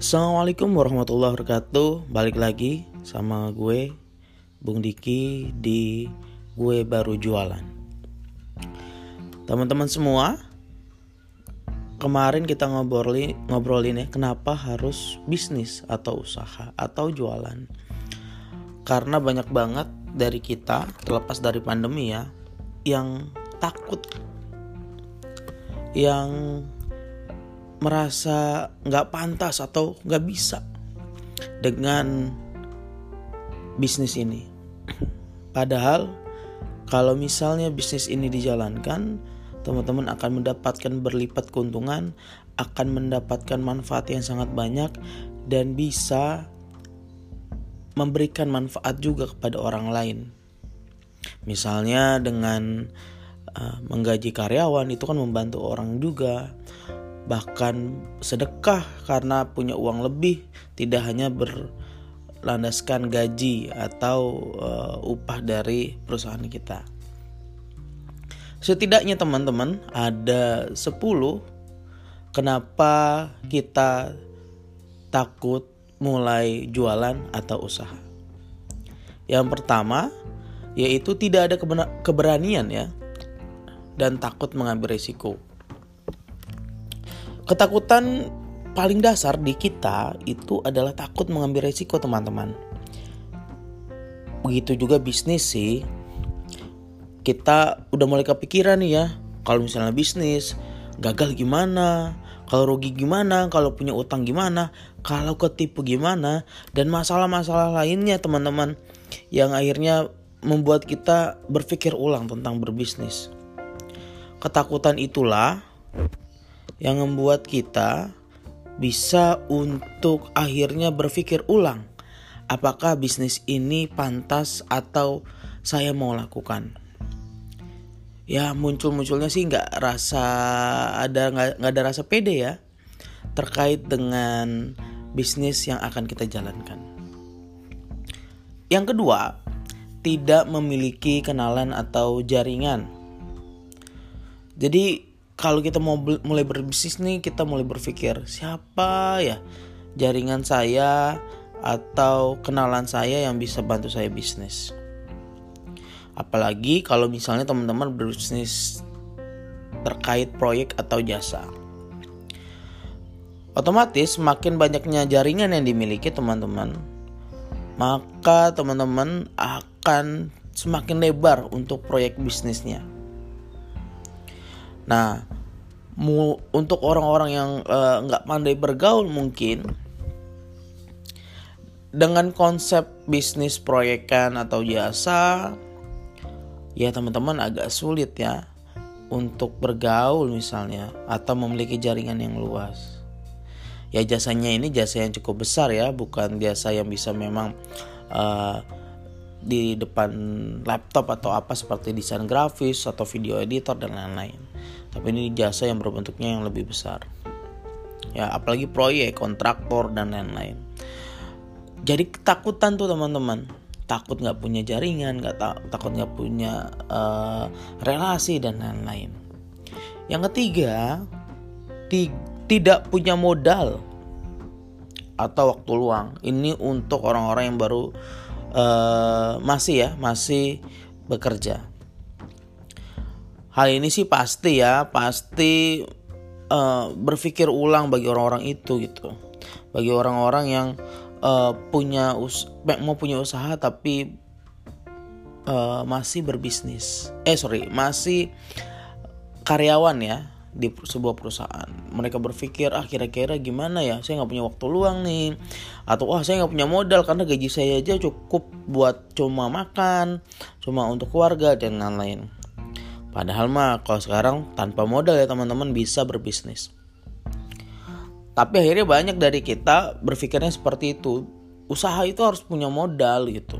Assalamualaikum warahmatullahi wabarakatuh. Balik lagi sama gue Bung Diki di Gue Baru Jualan. Teman-teman semua Kemarin kita ngobrolin, ngobrolin ya Kenapa harus bisnis atau usaha atau jualan? Karena banyak banget dari kita Terlepas dari pandemi ya Yang takut Yang merasa nggak pantas atau nggak bisa dengan bisnis ini. Padahal kalau misalnya bisnis ini dijalankan, teman-teman akan mendapatkan berlipat keuntungan, akan mendapatkan manfaat yang sangat banyak dan bisa memberikan manfaat juga kepada orang lain. Misalnya dengan uh, menggaji karyawan itu kan membantu orang juga bahkan sedekah karena punya uang lebih tidak hanya berlandaskan gaji atau uh, upah dari perusahaan kita. Setidaknya teman-teman ada 10 kenapa kita takut mulai jualan atau usaha. Yang pertama yaitu tidak ada keberanian ya dan takut mengambil risiko. Ketakutan paling dasar di kita itu adalah takut mengambil resiko teman-teman. Begitu juga bisnis sih. Kita udah mulai kepikiran nih ya, kalau misalnya bisnis gagal gimana, kalau rugi gimana, kalau punya utang gimana, kalau ketipu gimana, dan masalah-masalah lainnya teman-teman yang akhirnya membuat kita berpikir ulang tentang berbisnis. Ketakutan itulah yang membuat kita bisa untuk akhirnya berpikir ulang apakah bisnis ini pantas atau saya mau lakukan? Ya muncul-munculnya sih nggak rasa ada nggak ada rasa pede ya terkait dengan bisnis yang akan kita jalankan. Yang kedua tidak memiliki kenalan atau jaringan. Jadi kalau kita mau mulai berbisnis nih kita mulai berpikir siapa ya jaringan saya atau kenalan saya yang bisa bantu saya bisnis. Apalagi kalau misalnya teman-teman berbisnis terkait proyek atau jasa. Otomatis semakin banyaknya jaringan yang dimiliki teman-teman, maka teman-teman akan semakin lebar untuk proyek bisnisnya. Nah, mu, untuk orang-orang yang eh, nggak uh, pandai bergaul mungkin dengan konsep bisnis proyekan atau jasa, ya teman-teman agak sulit ya untuk bergaul misalnya atau memiliki jaringan yang luas. Ya jasanya ini jasa yang cukup besar ya, bukan jasa yang bisa memang uh, di depan laptop atau apa seperti desain grafis atau video editor dan lain-lain. Tapi ini jasa yang berbentuknya yang lebih besar. Ya, apalagi proyek, kontraktor dan lain-lain. Jadi ketakutan tuh teman-teman. Takut nggak punya jaringan, nggak ta takut nggak punya uh, relasi dan lain-lain. Yang ketiga, tidak punya modal atau waktu luang. Ini untuk orang-orang yang baru uh, masih ya masih bekerja. Hal ini sih pasti ya pasti uh, berpikir ulang bagi orang-orang itu gitu. Bagi orang-orang yang uh, punya us mau punya usaha tapi uh, masih berbisnis. Eh sorry masih karyawan ya di sebuah perusahaan. Mereka berpikir ah kira-kira gimana ya? Saya nggak punya waktu luang nih. Atau wah saya nggak punya modal karena gaji saya aja cukup buat cuma makan cuma untuk keluarga dan lain-lain. Padahal mah kalau sekarang tanpa modal ya teman-teman bisa berbisnis. Tapi akhirnya banyak dari kita berpikirnya seperti itu. Usaha itu harus punya modal gitu.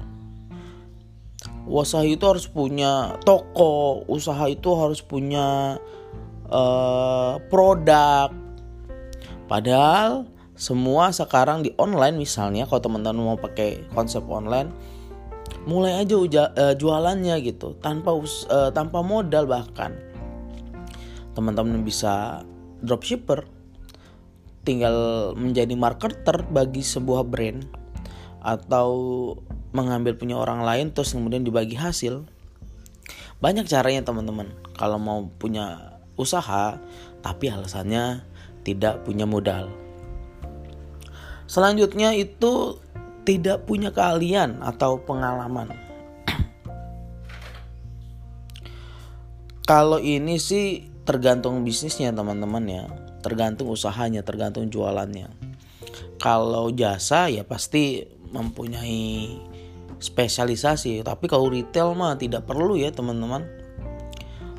Usaha itu harus punya toko usaha itu harus punya uh, produk. Padahal semua sekarang di online misalnya kalau teman-teman mau pakai konsep online mulai aja uja, uh, jualannya gitu tanpa uh, tanpa modal bahkan teman-teman bisa dropshipper tinggal menjadi marketer bagi sebuah brand atau mengambil punya orang lain terus kemudian dibagi hasil banyak caranya teman-teman kalau mau punya usaha tapi alasannya tidak punya modal. Selanjutnya itu tidak punya keahlian atau pengalaman. Kalau ini sih tergantung bisnisnya teman-teman ya. Tergantung usahanya tergantung jualannya. Kalau jasa ya pasti mempunyai spesialisasi. Tapi kalau retail mah tidak perlu ya teman-teman.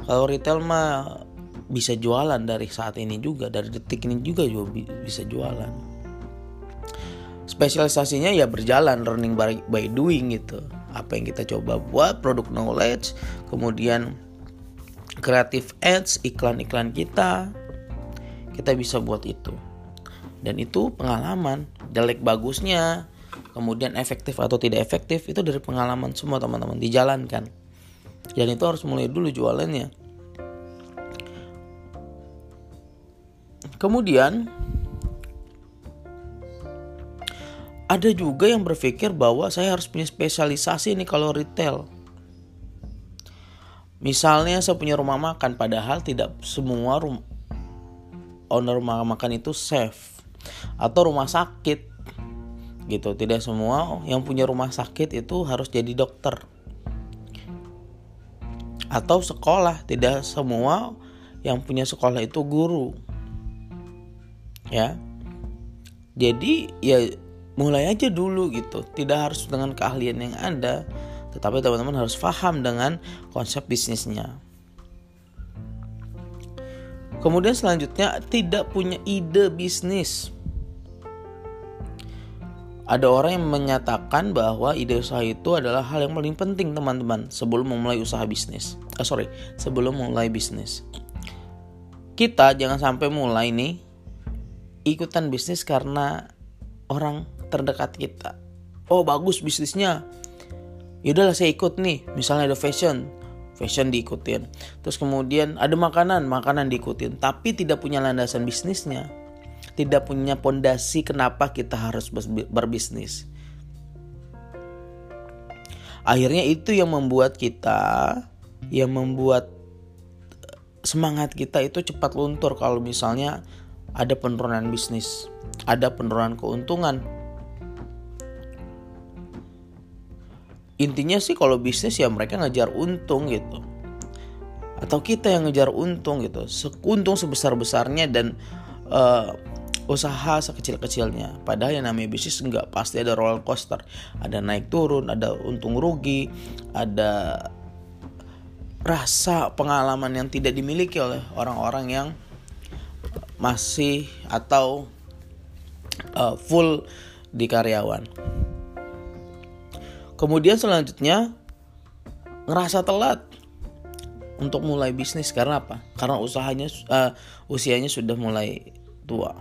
Kalau retail mah bisa jualan dari saat ini juga dari detik ini juga juga bisa jualan. Spesialisasinya ya berjalan learning by, by doing gitu. Apa yang kita coba buat produk knowledge kemudian kreatif ads iklan-iklan kita kita bisa buat itu. Dan itu pengalaman jelek bagusnya kemudian efektif atau tidak efektif itu dari pengalaman semua teman-teman dijalankan. Dan itu harus mulai dulu jualannya kemudian ada juga yang berpikir bahwa saya harus punya spesialisasi nih kalau retail. Misalnya saya punya rumah makan padahal tidak semua rumah owner rumah makan itu safe atau rumah sakit gitu. Tidak semua yang punya rumah sakit itu harus jadi dokter atau sekolah. Tidak semua yang punya sekolah itu guru ya jadi ya mulai aja dulu gitu tidak harus dengan keahlian yang ada tetapi teman-teman harus paham dengan konsep bisnisnya kemudian selanjutnya tidak punya ide bisnis ada orang yang menyatakan bahwa ide usaha itu adalah hal yang paling penting teman-teman sebelum memulai usaha bisnis. Oh, sorry, sebelum mulai bisnis. Kita jangan sampai mulai nih ikutan bisnis karena orang terdekat kita. Oh bagus bisnisnya. Yaudahlah saya ikut nih. Misalnya ada fashion, fashion diikutin. Terus kemudian ada makanan, makanan diikutin. Tapi tidak punya landasan bisnisnya tidak punya pondasi kenapa kita harus berbisnis. Akhirnya itu yang membuat kita yang membuat semangat kita itu cepat luntur kalau misalnya ada penurunan bisnis, ada penurunan keuntungan. Intinya sih kalau bisnis ya mereka ngejar untung gitu. Atau kita yang ngejar untung gitu. Untung sebesar-besarnya dan uh, usaha sekecil-kecilnya. Padahal yang namanya bisnis enggak pasti ada roller coaster, ada naik turun, ada untung rugi, ada rasa pengalaman yang tidak dimiliki oleh orang-orang yang masih atau uh, full di karyawan. Kemudian selanjutnya ngerasa telat untuk mulai bisnis karena apa? Karena usahanya uh, usianya sudah mulai tua.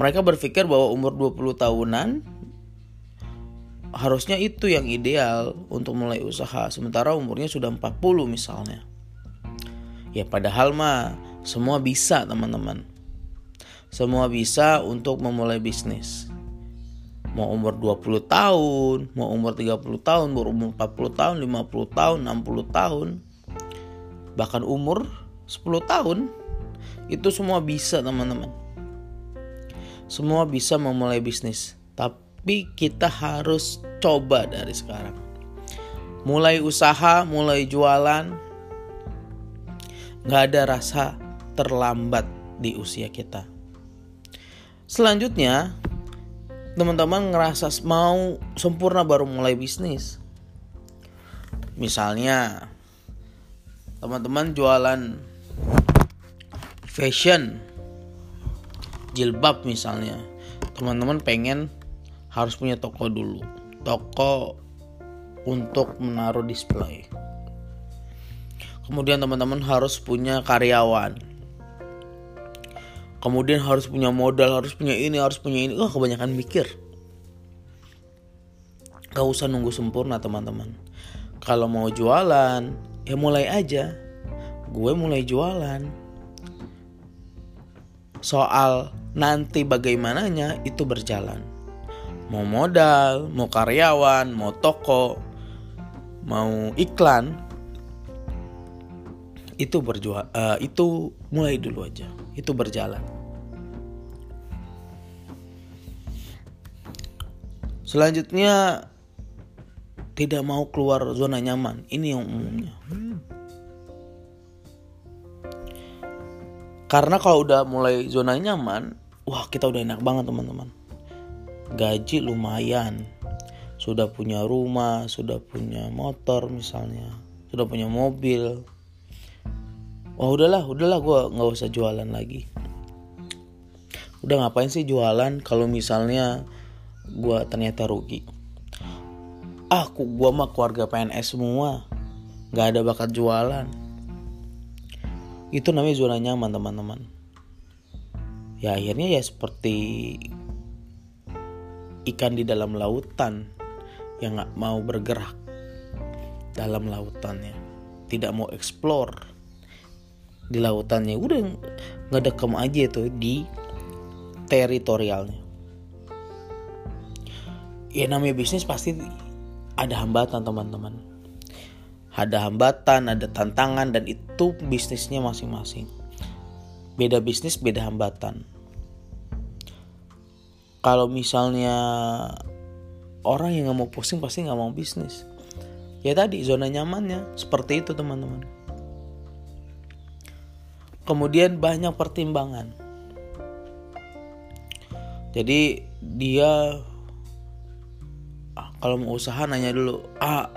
Mereka berpikir bahwa umur 20 tahunan harusnya itu yang ideal untuk mulai usaha sementara umurnya sudah 40 misalnya. Ya padahal mah semua bisa teman-teman. Semua bisa untuk memulai bisnis. Mau umur 20 tahun, mau umur 30 tahun, mau umur 40 tahun, 50 tahun, 60 tahun. Bahkan umur 10 tahun itu semua bisa teman-teman semua bisa memulai bisnis, tapi kita harus coba dari sekarang. Mulai usaha, mulai jualan, nggak ada rasa terlambat di usia kita. Selanjutnya, teman-teman ngerasa mau sempurna baru mulai bisnis. Misalnya, teman-teman jualan fashion jilbab misalnya teman-teman pengen harus punya toko dulu toko untuk menaruh display kemudian teman-teman harus punya karyawan kemudian harus punya modal harus punya ini harus punya ini. Wah kebanyakan mikir. Gak usah nunggu sempurna teman-teman. Kalau mau jualan ya mulai aja. Gue mulai jualan. Soal nanti bagaimananya itu berjalan. Mau modal mau karyawan mau toko mau iklan itu berjual uh, itu mulai dulu aja itu berjalan. Selanjutnya tidak mau keluar zona nyaman. Ini yang umumnya. Karena kalau udah mulai zona nyaman wah kita udah enak banget teman-teman. Gaji lumayan. Sudah punya rumah sudah punya motor misalnya sudah punya mobil oh udahlah udahlah gue nggak usah jualan lagi. Udah ngapain sih jualan kalau misalnya gue ternyata rugi? Ah aku gue mah keluarga PNS semua nggak ada bakat jualan. Itu namanya zona nyaman teman-teman. Ya akhirnya ya seperti ikan di dalam lautan yang nggak mau bergerak dalam lautannya tidak mau explore di lautannya. Udah ngedekem aja tuh di teritorialnya. Ya namanya bisnis pasti ada hambatan teman-teman. Ada hambatan ada tantangan dan itu bisnisnya masing-masing. Beda bisnis beda hambatan. Kalau misalnya orang yang nggak mau pusing pasti nggak mau bisnis. Ya tadi zona nyamannya seperti itu teman-teman kemudian banyak pertimbangan jadi dia ah, kalau mau usaha nanya dulu A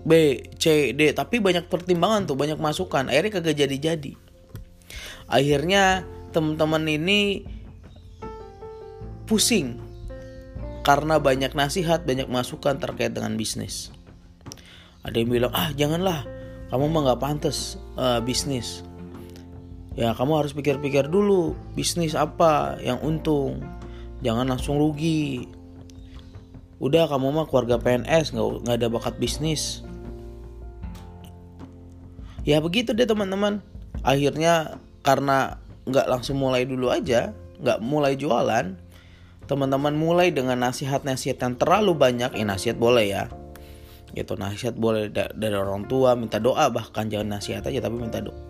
B C D tapi banyak pertimbangan tuh banyak masukan akhirnya kagak jadi-jadi akhirnya teman-teman ini pusing karena banyak nasihat, banyak masukan terkait dengan bisnis. Ada yang bilang, ah janganlah, kamu mah nggak pantas uh, bisnis. Ya kamu harus pikir-pikir dulu bisnis apa yang untung, jangan langsung rugi. Udah kamu mah keluarga PNS nggak nggak ada bakat bisnis. Ya begitu deh teman-teman. Akhirnya karena nggak langsung mulai dulu aja, nggak mulai jualan, teman-teman mulai dengan nasihat-nasihat yang terlalu banyak, ya nasihat boleh ya. Gitu, nasihat boleh dari orang tua, minta doa bahkan jangan nasihat aja tapi minta doa.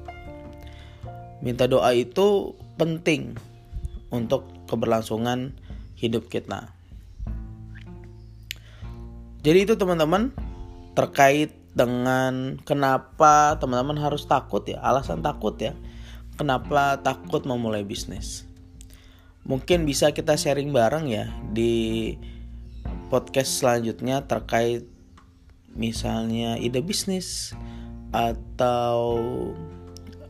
Minta doa itu penting untuk keberlangsungan hidup kita. Jadi itu teman-teman terkait dengan kenapa teman-teman harus takut ya, alasan takut ya. Kenapa takut memulai bisnis? mungkin bisa kita sharing bareng ya di podcast selanjutnya terkait misalnya ide bisnis atau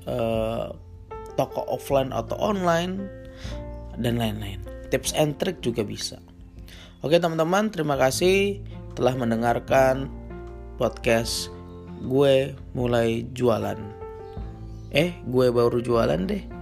uh, toko offline atau online dan lain-lain. Tips and trick juga bisa. Oke teman-teman, terima kasih telah mendengarkan podcast gue mulai jualan. Eh, gue baru jualan deh.